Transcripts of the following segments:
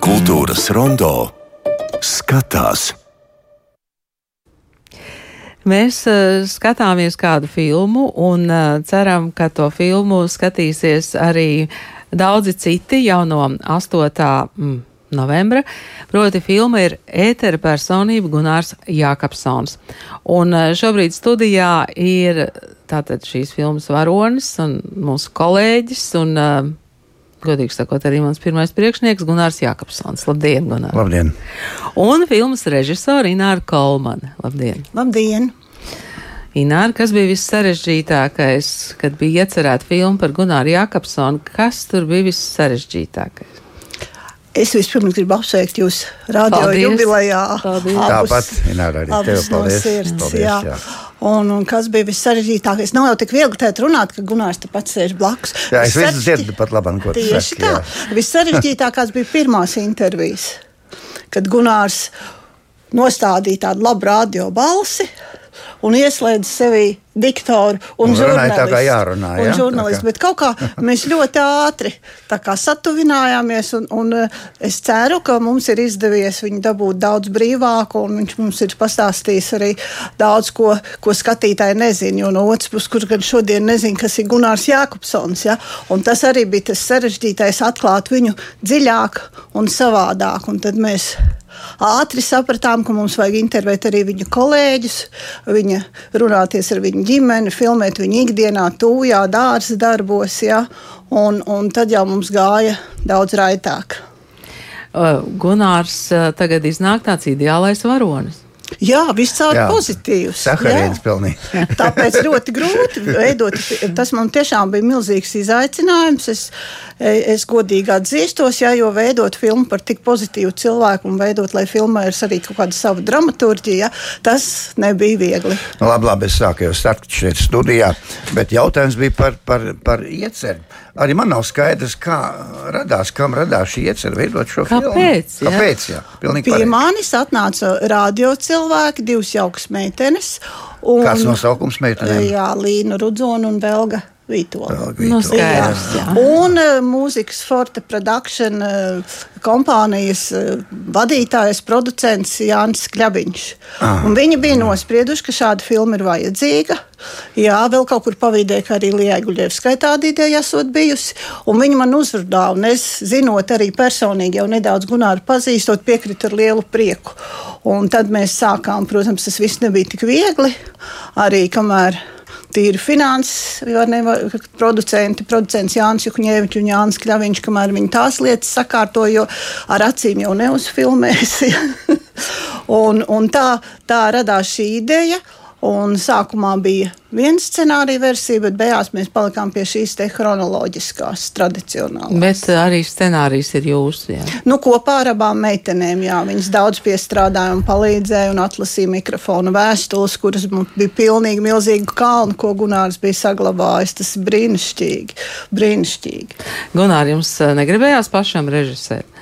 Kultūras rondo skatās. Mēs uh, skatāmies kādu filmu un uh, ceram, ka to filmu skatīsies arī daudzi citi jau no 8. Mm, novembra. Proti, filma ir ētera personība Gunārs Jākapsons. Un uh, šobrīd studijā ir tātad šīs filmas varonis un mūsu kolēģis un uh, godīgi sakot, arī mans pirmais priekšnieks Gunārs Jākapsons. Labdien, Gunār! Labdien! Un filmas režisora Ināra Kolmane. Labdien! Labdien! Ināra, kas bija vissarežģītākais, kad bija iecerēta filma par Gunāru Jākapsonu? Kas tur bija vissarežģītākais? Es vispirms gribu apsveikt jūs radio Paldies. jubilejā. Paldies. Tāpat, Ināra, arī tev abus no paldies. sirds, Paldies, jā. jā. Un, un kas bija vissarežģītākais? Nav jau tik viegli tēt runāt, ka Gunārs te pats sēž blakus. Jā, es visu Vissarežģī- dzirdu pat labam, ko tu Tieši saki. tā. Vissarežģītākās bija pirmās intervijas, kad Gunārs nostādīja tādu labu radio balsi un ieslēdz sevī diktoru un, Un runāja tā, kā žurnālistu. jārunā, Un jā? žurnālistu, bet kaut kā mēs ļoti ātri satuvinājāmies, un, un eh, es ceru, ka mums ir izdevies viņu dabūt daudz brīvāk, un viņš mums ir pastāstījis arī daudz ko, ko skatītāji nezina, jo no otras puses, kur gan šodien nezina, kas ir Gunārs Jākopsons, ja? un tas arī bija tas sarežģītais atklāt viņu dziļāk un savādāk, un tad mēs ātri sapratām, ka mums vajag intervēt arī viņa kolēģus, viņa runāties ar viņu ģimeni, filmēt viņu ikdienā, tūjā, dārza darbos, ja? un, un tad jau mums gāja daudz raitāk. Gunārs uh, tagad iznāk tāds ideālais varonis. Jā, viscaur pozitīvs. Saharīns jā. pilnīgi. Tāpēc ļoti grūti veidot. Tas man tiešām bija milzīgs izaicinājums. Es, es godīgi atzīstos, jā, jo veidot filmu par tik pozitīvu cilvēku un veidot, lai filmā ir arī kaut kāda sava dramaturģija, tas nebija viegli. Nu, labi, labi, es sāku jau startu šeit studijā, bet jautājums bija par, par, par ieceru. Arī man nav skaidrs, kā radās, kam radās šī iecerē veidot šo Kāpēc, filmu. jā? Kāpēc? Jā, pilnīgi Pie pareizi. manis atnāca radio cilvēki, divas jaukas meitenes. Un, Kāds nosaukums meitenēm? Jā, Līna Rudzona un Belga Vītola. Vēl Nu, skaidrs, jā. Un uh, mūzikas Forte Production uh, kompānijas uh, vadītājs, producents Jānis Kļabiņš. Ah, Un viņi bija nosprieduši, ka šāda filma ir vajadzīga. Jā, vēl kaut kur pavīdēja, ka arī Lijai Guļevskai tāda ideja esot bijusi. Un viņi man uzrunāja, un es, zinot arī personīgi, jau nedaudz Gunāru pazīstot, piekritu ar lielu prieku. Un tad mēs sākām, protams, tas viss nebija tik viegli. Arī kamēr tīri finanses, jo nevar, producenti, producents Jānis Juhņēvičs un Jānis Kļaviņš, kamēr viņi tās lietas sakārto, jo ar acīm jau neuzfilmēs. un, un tā, tā radās šī ideja. Un sākumā bija viena scenārija versija, bet beigās mēs palikām pie šīs te chronoloģiskās, tradicionālās. Bet uh, arī scenārijs ir jūsu. Jā. Nu, kopā ar abām meitenēm, jā, viņas daudz piestrādāja un palīdzēja un atlasīja mikrofonu vēstules, kuras bija pilnīgi milzīgu kalnu, ko Gunārs bija saglabājis. Tas ir brīnišķīgi, brīnišķīgi. Gunār, jums uh, negribējās pašam režisēt?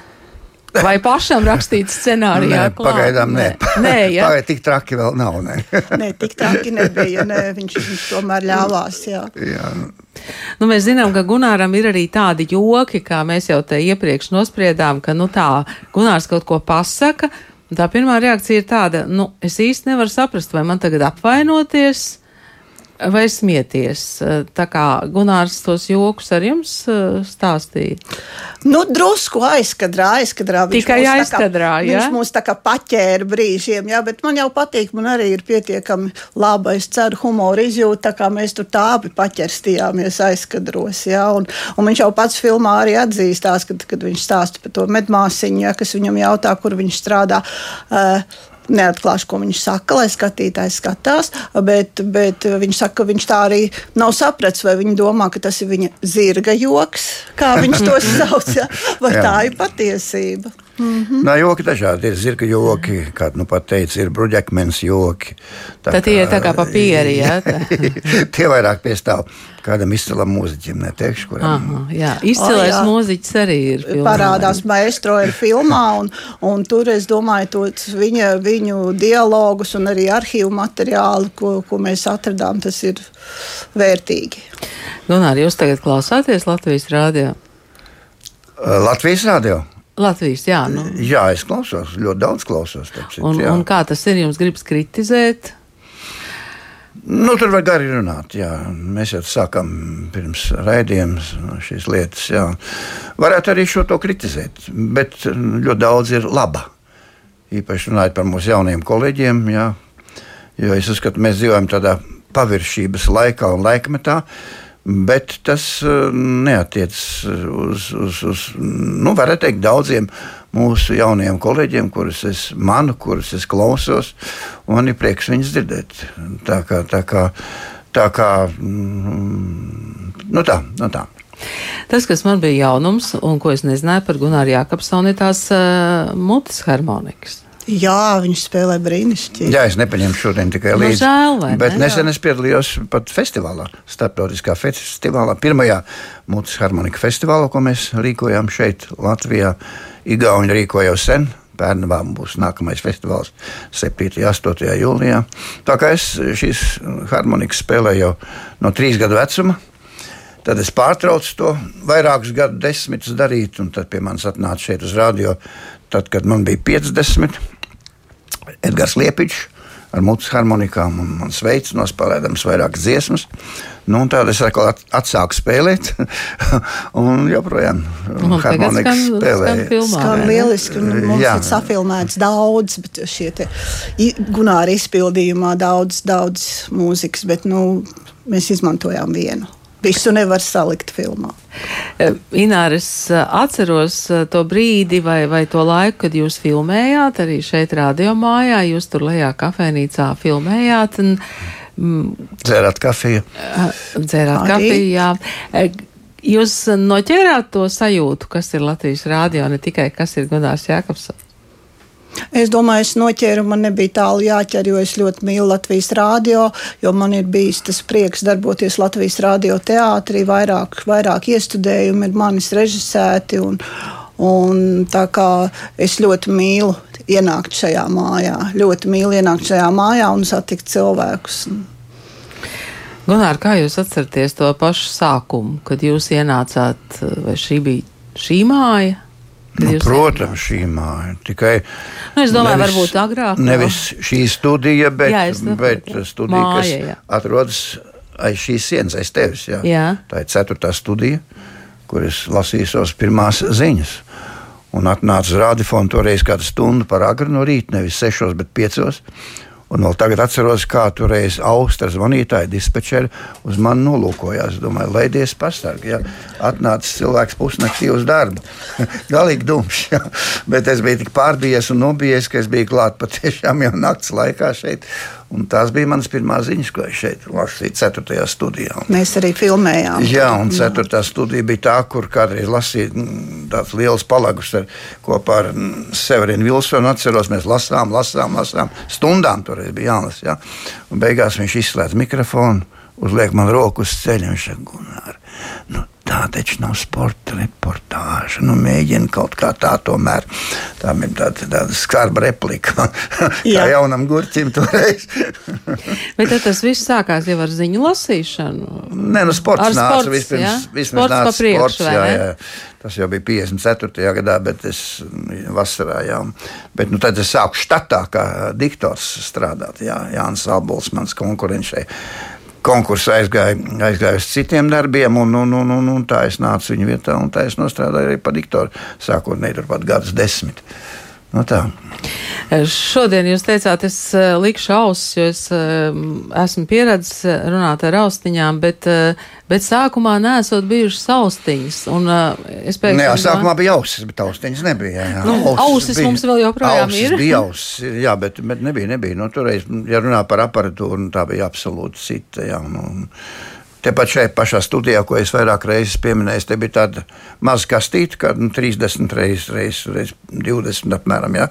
Vai pašam rakstīt scenāriju? Nē, pagaidām nē. Nē, jā. Pagaidām tik traki vēl nav. Nē. Nē, tik traki nebija. Nē, viņš, viņš tomēr ļāvās. Jā. Jā, nu, Nu, mēs zinām, ka Gunāram ir arī tādi joki, kā mēs jau te iepriekš nospriedām, ka nu, tā Gunārs kaut ko pasaka. un Tā pirmā reakcija ir tāda, nu, es īsti nevaru saprast, vai man tagad apvainoties vai smieties. Tā kā Gunārs tos jokus ar jums eh, stāstīja. Nu, drusku aizkadrā, aizkadrā. Tikai tā kā- aizkadrā, jā? Viņš mūs tā kā paķēra brīžiem, jā, bet man jau patīk, man arī ir pietiekami laba, es ceru, humora izjūta, tā kā mēs tur tā abi paķerstījāmies aizkadros, jā, un, un viņš jau pats filmā arī atzīstās, kad, kad viņš stāsta par to medmāsiņu, jā, kas viņam jautā, kur viņš strādā. Uh, Neatklāšu, ko viņš saka, lai skatītājs skatās, bet, bet viņš saka, ka viņš tā arī nav sapratis, vai viņi domā, ka tas ir viņa zirga joks, kā viņš to sauc, ja? vai Jā. tā ir patiesība. Nā, joki dažādi ir. Zirga joki, kā nu pat teica, ir bruģekmens joki. Tā Tad tie ir tā kā papīri, jā, tā. tie vairāk piestāv kādam izcilam mūziķim, neteikšu, kuram. Aha, jā, izcilais jā. mūziķis arī ir. filmā. Parādās maestro ir filmā, un, un tur es domāju, tos viņa, viņu dialogus un arī arhīvu materiālu, ko, ko mēs atradām, tas ir vērtīgi. Gunār, jūs tagad klausāties Latvijas rādio? Latvijas radio. Latvijas, jā. Nu. Jā, es klausos, ļoti daudz klausos. Tāpēc, Un, jā. un kā tas ir, jums gribas kritizēt? Nu, tur var gari runāt. Jā. Mēs jau sākām pirms raidījuma šīs lietas. Jā. Varētu arī šo to kritizēt, bet ļoti daudz ir laba. Īpaši runājot par mūsu jaunajiem kolēģiem. Jā. Jo es uzskatu, mēs dzīvojam tādā paviršības laikā un laikmetā. Bet tas uh, neatiecas uz, uz, uz nu, varētu teikt, daudziem mūsu jaunajiem kolēģiem, kurus es manu, kurus es klausos. Man ir prieks viņus dzirdēt. Tā kā, tā kā, tā kā mm, nu tā, nu tā. Tas, kas man bija jaunums, un ko es nezināju par Gunāru Jākapsonu, ir tās uh, mutes harmonikas. Jā, viņš spēlē brīnišķīgi. Jā, es nepaņēmu šodien tikai Nu, līdzi. žēl, vai bet ne? nesen es piedalījos pat festivālā, starptautiskā festivālā, pirmajā mūsu harmonika festivālā, ko mēs rīkojām šeit, Latvijā. Igauni rīkoja jau sen. Pērnavā būs nākamais festivāls 7. un 8. jūlijā. Tā kā es šīs harmonikas spēlēju jau no trīs gadu vecuma, Tad es pārtraucu to vairākus gadu desmitus darīt, un tad pie manis atnāca šeit uz radio, tad, kad man bija 50. Edgars Liepiņš ar mutes harmonikām un man sveic, nospēlēdams vairākas dziesmas. Nu, un tad es atkal at- atsāku spēlēt, un joprojām Un tagad harmonikas skan- lieliski, un mums Jā. ir safilmēts daudz, bet šie te Gunāra izpildījumā daudz, daudz mūzikas, bet nu, mēs izmantojām vienu. Visu nevar salikt filmā. Eh, Ināra, es atceros eh, to brīdi vai, vai to laiku, kad jūs filmējāt arī šeit, radiomājā. Jūs tur lejā kafejnīcā filmējāt un mm, Dzērāt kafiju. dzērāt kafiju. Jā. Jūs noķērāt to sajūtu, kas ir Latvijas rādio, ne tikai kas ir Gunārs Jākapsons. Es domāju, es noķēru, man nebija tālu jāķer, jo es ļoti mīlu Latvijas rādio, jo man ir bijis tas prieks darboties Latvijas rādio teātrī, vairāk, vairāk iestudējumi ir manis režisēti, un, un tā kā es ļoti mīlu ienākt šajā mājā, ļoti mīlu ienākt šajā mājā un satikt cilvēkus. Gunār, kā jūs atceraties to pašu sākumu, kad jūs ienācāt, vai šī bija šī māja? Nu, protams, šī māja. Tikai Nu, es domāju, varbūt agrāk, Nevis šī studija, bet, Jā, saprotu, bet studija, Māja, kas jā. atrodas aiz šīs sienas, aiz tevis. Jā. Jā. Tā ir ceturtā studija, kur es lasīju savas pirmās ziņas. Un atnāca uz radiofonu toreiz kādu stundu par agru no rīta, nevis sešos, bet piecos. Un vēl tagad atceros, kā toreiz Austra zvanītāja dispečeri uz mani nolūkojās. Domāju, laidies pasargi. Ja? Atnācis cilvēks pusnaktī uz darbu. Galīgi dumšs. Ja? Bet es biju tik pārbijies un nobijies, ka es biju klāt patiešām jau naktas laikā šeit. Un tās bija manas pirmās ziņas, ko es šeit lasīju, 4. studijā. Mēs arī filmējām. Jā, un ceturtā studija bija tā, kur kādreiz lasīja mm, tāds liels palagus ar, kopā ar mm, Severinu Vilsonu. Atceros, mēs lasām, lasām, lasām. Stundām toreiz bija jālasa. Ja? Un beigās viņš izslēdz mikrofonu, uzliek man roku uz ceļa un viņš saka, Gunār, nu, tā taču nav sporta reportāža. Nu, mēģina kaut kā tā tomēr. Tā ir tāda, tāda skarba replika. Jā. jaunam gurķim toreiz. Bet tas viss sākās jau ar ziņu lasīšanu. Nē, nu, sports Ar nāca sports, vispirms. jā? vispirms Sports nāca pa priekšu, sports, jā, jā. Tas jau bija 54. gadā, bet es mm, vasarā jau. Bet nu, tad es sāku štatā kā diktors strādāt. Jā, Jānis Albols, mans konkurents šai konkursā aizgāja, aizgāja uz citiem darbiem, un, un, un, un, un tā es nācu viņa vietā, un tā es nostrādāju arī par diktoru. Sākotnēji turpat gadus desmit. Nu, tā. Šodien jūs teicāt, es eh, likšu ausis, jo es eh, esmu pieredzējis eh, runāt ar austiņām, bet, bet sākumā nesot bijušas austiņas. Un, es pēkšņi jā, sākumā bija ausis, bet austiņas nebija. Jā, jā. Nu, ausis mums vēl joprojām ausis ir. Bija ausis, jā, bet, bet nebija. nebija. Nu, toreiz, ja runā par aparatūru, nu, tā bija absolūti cita. Jā, nu, Tepat šeit pašā studijā, ko es vairāk reizes pieminēju, te bija tāda maza kastīte, kā nu, 30 reizes reiz, reiz 20 apmēram. Ja?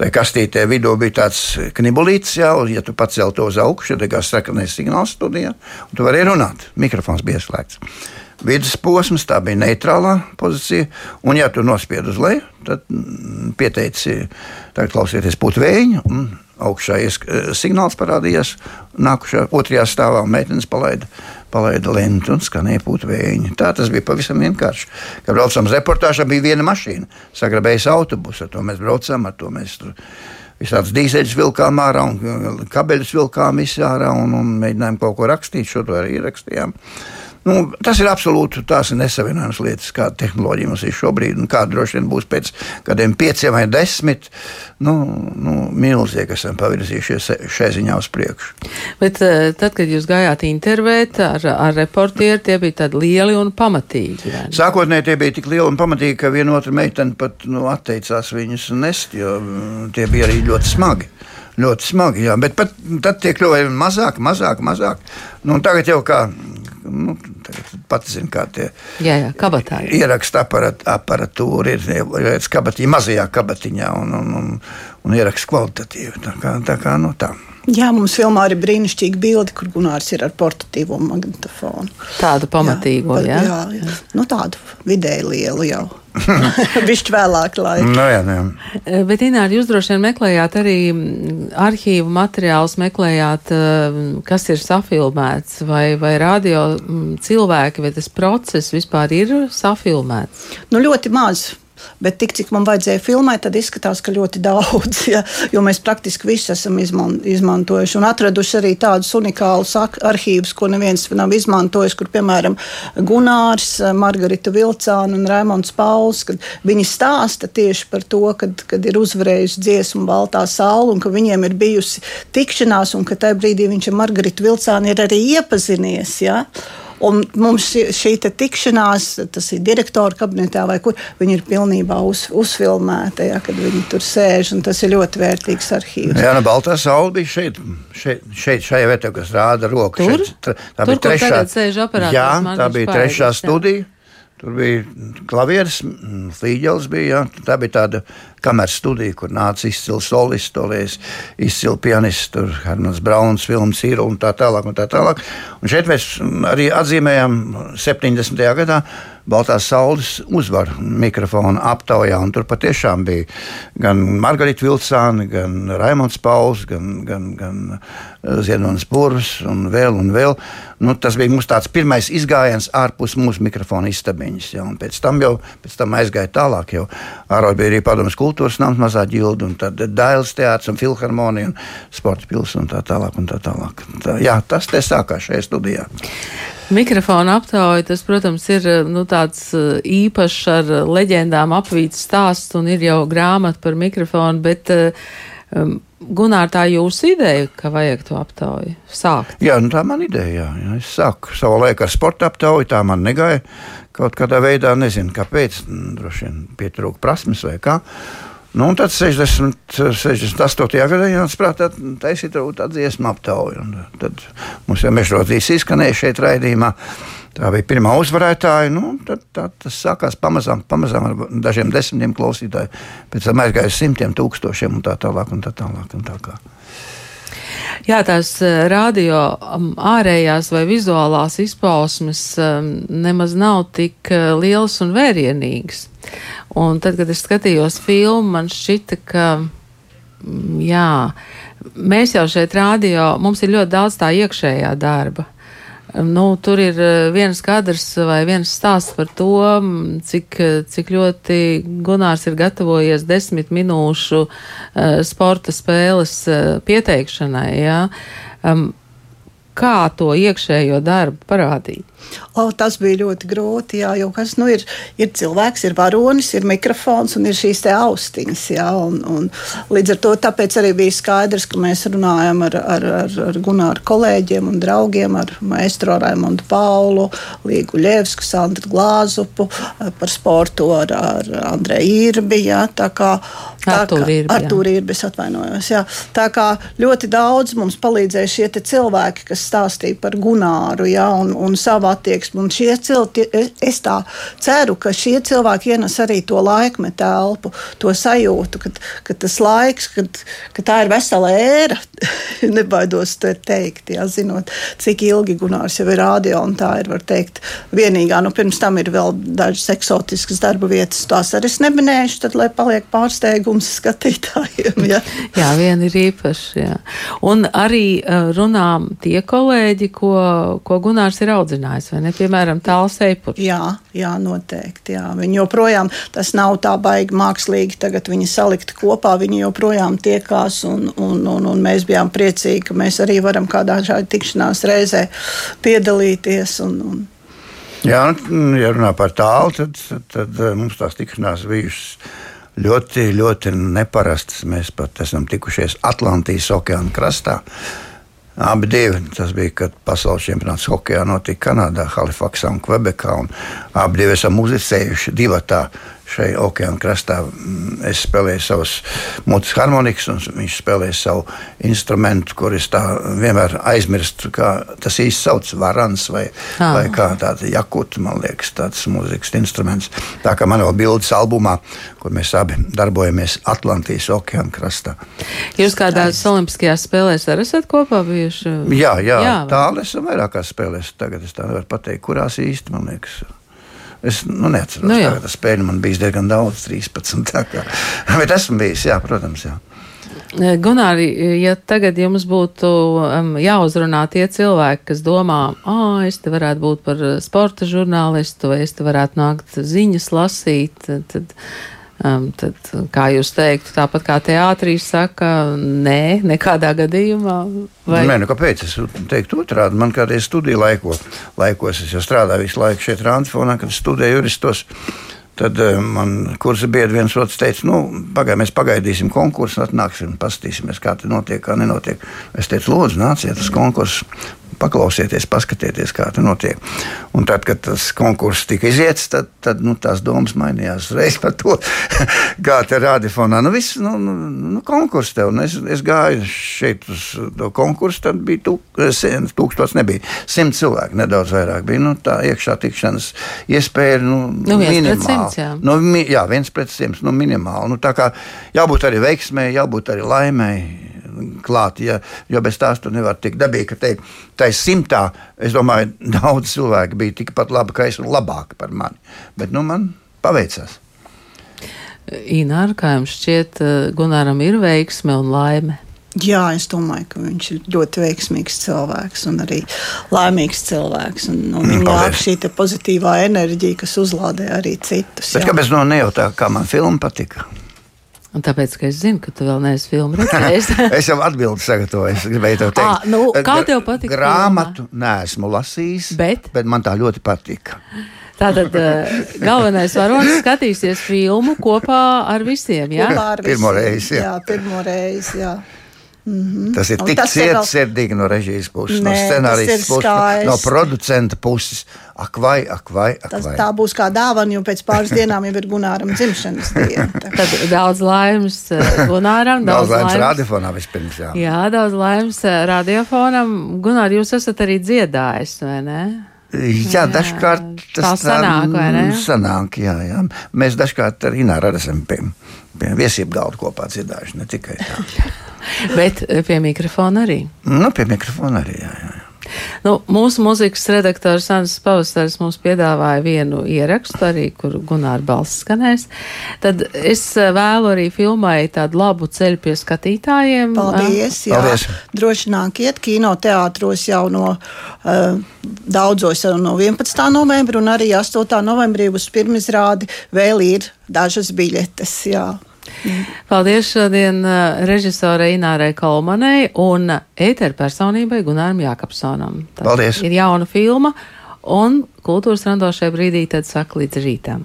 Tā kastītē vidū bija tāds knibulīts, jā, un, ja tu pacēli to uz augšu, tad bija sarkanais signāls studijā, un tu varēji runāt. Mikrofons bija ieslēgts. Vidusposms, tā bija neitrālā pozīcija, un, ja tu nospied uz leju, tad mm, pieteici, tagad klausieties putvēju, un augšā eh, signāls parādījās, nākušā otrajā stāvā meitenes palaida palaida lentu un skanēja putvēji. Tā tas bija pavisam vienkārši. Kad braucām uz reportāžu, bija viena mašīna, sagrabējis autobusu, ar to mēs braucām, ar to mēs tur visādus dīzeļus vilkām ārā un kabeļus vilkām ārā un, un mēģinājām kaut ko rakstīt. Šo to arī ierakstījām. Nu, tas ir absolūti tās nesavienojamas lietas, kāda tehnoloģija mums ir šobrīd, un kāda droši vien būs pēc kādiem pieciem vai desmit. Nu, nu, milzīgi esam pavirzījušies šai ziņā uz priekšu. Bet eh, tad, kad jūs gājāt intervēt ar, ar reportieru, tie bija tādi lieli un pamatīgi. Sākotnēji tie bija tik lieli un pamatīgi, ka vienotra meitene pat nu, atteicās viņus nest, jo mm, tie bija arī ļoti smagi ļoti smagi. Jā. Bet pat, tad tie kļuva mazāk, mazāk, mazāk. Nu, tagad jau kā nu, pati zina, kā tie jā, jā, kabatā, jā. ieraksta aparat, aparatūra ir, ir kabatiņa, mazajā kabatiņā un, un, un, un ieraksta kvalitatīvi. Tā kā, tā kā nu, tā. Jā, mums filmā ir brīnišķīga bilde, kur Gunārs ir ar portatīvo magnetofonu. Tādu pamatīgo, jā. Jā, jā, jā. Nu, tādu vidēji lielu jau. Višķi vēlāk laika. No, nu, jā, no. Nu eh, Bet, Ināri, jūs droši vien meklējāt arī mm, arhīvu materiālus, meklējāt, eh, kas ir safilmēts, vai, vai radio mm, cilvēki, vai tas process vispār ir safilmēts? Nu, ļoti maz. Bet tik cik man vajadzēja filmēt, tad izskatās, ka ļoti daudz, ja, jo mēs praktiski visu esam izman, izmantojuši un atraduši arī tādus unikālus arhīvus, ko neviens nav izmantojis, kur piemēram Gunārs, Margarita Vilcāna un Raimons Pauls, kad viņi stāsta tieši par to, kad, kad ir uzvarējusi dziesmu Baltā saule un ka viņiem ir bijusi tikšanās un ka tajā brīdī viņš ar Margaritu Vilcānu ir arī iepazinies. Ja? Un mums šī tikšanās, tas ir direktora kabinetā vai kur, viņi ir pilnībā uz, uzfilmēta, ja, kad viņi tur sēž. Tas ir ļoti vērtīgs arhīvs. Jā, no nu, Baltā saule bija šeit, šeit, šeit šajā vietā, kas rāda roku. Tur? Šeit, tā tur, bija trešā, jā, tā bija trešā studija. Tur bija klavieris, līģelis bija. Jā. Tā bija tāda kameras studija, kur nāca izcils solists, tolies, izcils pianists, tur Hermans Brauns, filmas ir un tā tālāk. Un tā tālāk. Un šeit mēs arī atzīmējam 70. gadā Baltās saules uzvaru mikrofona aptaujā. Tur patiešām bija gan Margarita Vilcāna, gan Raimons Pauls, gan, gan, gan Ziedonis Burvs un vēl un vēl. Nu, tas bija mūsu pirmais izgājiens ārpus mūsu mikrofona istabiņas. Ja, pēc tam jau pēc tam aizgāja tālāk. Ārā bija arī padomus kultūras nams, mazā ģilda, un tad Dailas teātris un filharmonija un sporta pils un tā tālāk. Un tā tālāk. Tā, jā, tas te sākās šajā studijā. Mikrofona aptauja, tas, protams, ir nu, tāds eh, īpašs ar leģendām apvīts stāsts un ir jau grāmata par mikrofonu, bet um, Gunār, tā jūsu ideja, ka vajag to aptauju sākt? Jā, nu, tā man ideja. Jā, jā. Es sāku savu laiku ar sporta aptauju, tā man negāja kaut kādā veidā, nezinu, kāpēc, droši vien pietrūka prasmes vai kā. Nu, un tad 60, 68. gadā jāsprāt, taisīt tādu dziesmu aptauju. Tad mums jau mežrotīs izskanēja šeit raidījumā. Tā bija pirmā uzvarētāja. Nu, tad, tad tas sākās pamazām, pamazām ar dažiem desmitiem klausītāju. Pēc tam aizgāja simtiem tūkstošiem un tā tālāk. Un tā tālāk un tā kā. Jā, tās eh, radio ārējās vai vizuālās izpausmes um, nemaz nav tik eh, lielas un vērienīgas. Un tad, kad es skatījos filmu, man šķita, ka mm, jā, mēs jau šeit radio, mums ir ļoti daudz tā iekšējā darba. Nu, tur ir eh, viens kadrs vai viens stāsts par to, cik, cik ļoti Gunārs ir gatavojies desmit minūšu uh, sporta spēles uh, pieteikšanai. Ja? Um, kā to iekšējo darbu parādīt? O, tas bija ļoti grūti. Jā, jo kas nu, ir, ir cilvēks, ir varonis, ir mikrofons un ir šīs austiņas. Jā, un, un līdz ar to arī bija skaidrs, ka mēs runājam ar, ar, ar, ar Gunāru kolēģiem un draugiem, ar Maestro Raimondu Paulu, Līgu Ļevsku, Sandru Glāzupu, par sportu ar, ar Andreju Irbi. Jā, tā kā Artūri Irbi, es atvainojos. Jā. Tā kā ļoti daudz mums palīdzēja šie cilvēki, kas stāstīja par Gunāru jā, un, un savā attieksmi. Un šie cilvēki, es tā ceru, ka šie cilvēki ienes arī to laikmetu telpu, to sajūtu, ka, ka tas laiks, kad, ka tā ir vesela ēra, nebaidos to teikt, jā, zinot, cik ilgi Gunārs jau ir radio, un tā ir, var teikt, vienīgā. Nu, pirms tam ir vēl dažas eksotiskas darba vietas, tās arī es neminēšu, tad, lai paliek pārsteigums skatītājiem. Jā, jā viena ir īpaša. Jā. Un arī runā tie kolēģi, ko, ko Gunārs ir audzinājis, vai ne? Piemēram, tāls eipurs. Jā, jā, noteikti. Jā. Viņi joprojām, tas nav tā baigi mākslīgi, tagad viņi salikti kopā, viņi joprojām tiekās, un, un, un, un mēs bijām priecīgi, ka mēs arī varam kādā šādā tikšanās reizē piedalīties. Un, un, Jā, ja runā par tālu, tad, tad, tad mums tās tikšanās bijušas ļoti, ļoti neparastas. Mēs pat esam tikušies Atlantijas okeāna krastā. Abi divi. Tas bija, kad pasaules čempionāts hokeja notika Kanādā, Halifaksā un Kvebekā. Un abi divi esam muzicējuši divatā šai okeāna krastā. Mm, es spēlēju savus mutes harmonikas, un viņš spēlēja savu instrumentu, kurus tā vienmēr aizmirst, kā tas īsti sauc, varans vai, ah. vai kā tāda jakuta, man liekas, tāds mūzikas instruments. Tā kā man vēl bildes albumā, kur mēs abi darbojamies Atlantijas okeāna krastā. Jūs kādās olimpiskajās spēlēs arī esat kopā bijuši? Jā, jā, jā tālu esam vairākās spēlēs. Tagad es tā nevaru pateikt, kurās īsti, man liekas. Es nu, neatceros, nu, kāda spēļu man bija diezgan daudz, 13. Kā. Bet esmu bijis, jā, protams. Jā. Gunāri, ja tagad jums būtu jāuzrunā tie cilvēki, kas domā, ah, es te varētu būt par sporta žurnālistu, vai es te varētu nākt ziņas lasīt, tad Um, tad, kā jūs teiktu, tāpat kā teātrī saka, nē, nekādā gadījumā. Vai? Nē, nu kāpēc? Es teiktu otrādi. Man kādreiz studiju laiko, laikos, es jau strādāju visu laiku šeit Rānsfonā, kad studēju juristos. Tad uh, man kursa biedri viens otrs teica, nu, pagaid, mēs pagaidīsim konkursu, atnāksim, paskatīsimies, kā tas notiek, kā nenotiek. Es teicu, lūdzu, nāciet uz konkursu, paklausieties, paskatieties, kā tas notiek. Un tad, kad tas konkurss tika iziets, tad, tad nu, tās domas mainījās uzreiz par to, kā te radiofonā. Nu, viss, nu, nu, nu konkurss tev. Nu, es, es gāju šeit uz to konkursu, tad bija tūk, tūkstots, nebija simt cilvēku, nedaudz vairāk bija. Nu, tā iekšā tikšanas iespēja nu, nu, minimāli. Simts, jā. Nu, mi, jā, viens pret simts, nu, minimāli. Nu, tā kā jābūt arī veiksmēji, jābūt arī laimēji klāt, ja, jo bez tās tu nevari tikt dabīgi, ka te, tai simtā, es domāju, daudz cilvēku bija tikpat labi, ka es un labāki par mani. Bet, nu, man paveicās. Ināra, kā jums šķiet, eh, Gunāram ir veiksme un laime? Jā, es domāju, ka viņš ir ļoti veiksmīgs cilvēks un arī laimīgs cilvēks. Un, un mm, viņam nāk šī pozitīvā enerģija, kas uzlādē arī citus. Bet kāpēc no nejautā, kā man filma patika? Un tāpēc, ka es zinu, ka tu vēl neesi filmu redzējis. es jau atbildi sagatavoju. Es gribēju tev teikt, à, nu, kā tev patīk? Grāmatu filmā? neesmu lasījis, bet? bet man tā ļoti patika. Tātad galvenais varonis skatīsies filmu kopā ar visiem. Jā, kopā ar visiem. pirmo reizi. Jā, jā pirmo reizi. Jā. Mm -hmm. Tas ir un tik sirdsapziņīgi no režijas puses, Nē, no scenārijas puses, skaisti. no producenta puses. Ak, vai, ak, vai, ak Tas, vai. Tā būs kā dāvana, jo pēc pāris dienām jau ir Gunāram dzimšanas diena. Tad daudz laimes eh, Gunāram, daudz, daudz laimes radiofonam vispirms. Jā. jā, daudz laimes eh, radiofonam. Gunār, jūs esat arī dziedājis, vai ne? Jā, dažkārt tas tā sanāk, vai ne? Sanāk, jā, jā. Mēs dažkārt ar Ināru esam pie, pie viesību galda kopā dziedājuši, ne tikai tā. Bet eh, pie mikrofona arī. Nu, pie mikrofona arī, jā. jā. Nu, mūsu mūzikas redaktors Anna Pavasaris mums piedāvāja vienu ierakstu, arī, kur Gunāra balss skanēs. Tad es eh, vēlu arī filmai tādu labu ceļu pie skatītājiem. Paldies! Jā. Paldies. Droši nākiet kinoteātros jau no uh, daudzos jau no 11. novembra un arī 8. novembrī uz pirmizrādi vēl ir dažas biļetes. Jā. Paldies šodien uh, režisorai Inārai Kalmanai un ēteru personībai Gunāram Jākapsonam. Tas Paldies! Ir jauna filma un kultūras randošajā brīdī tad saka līdz rītam.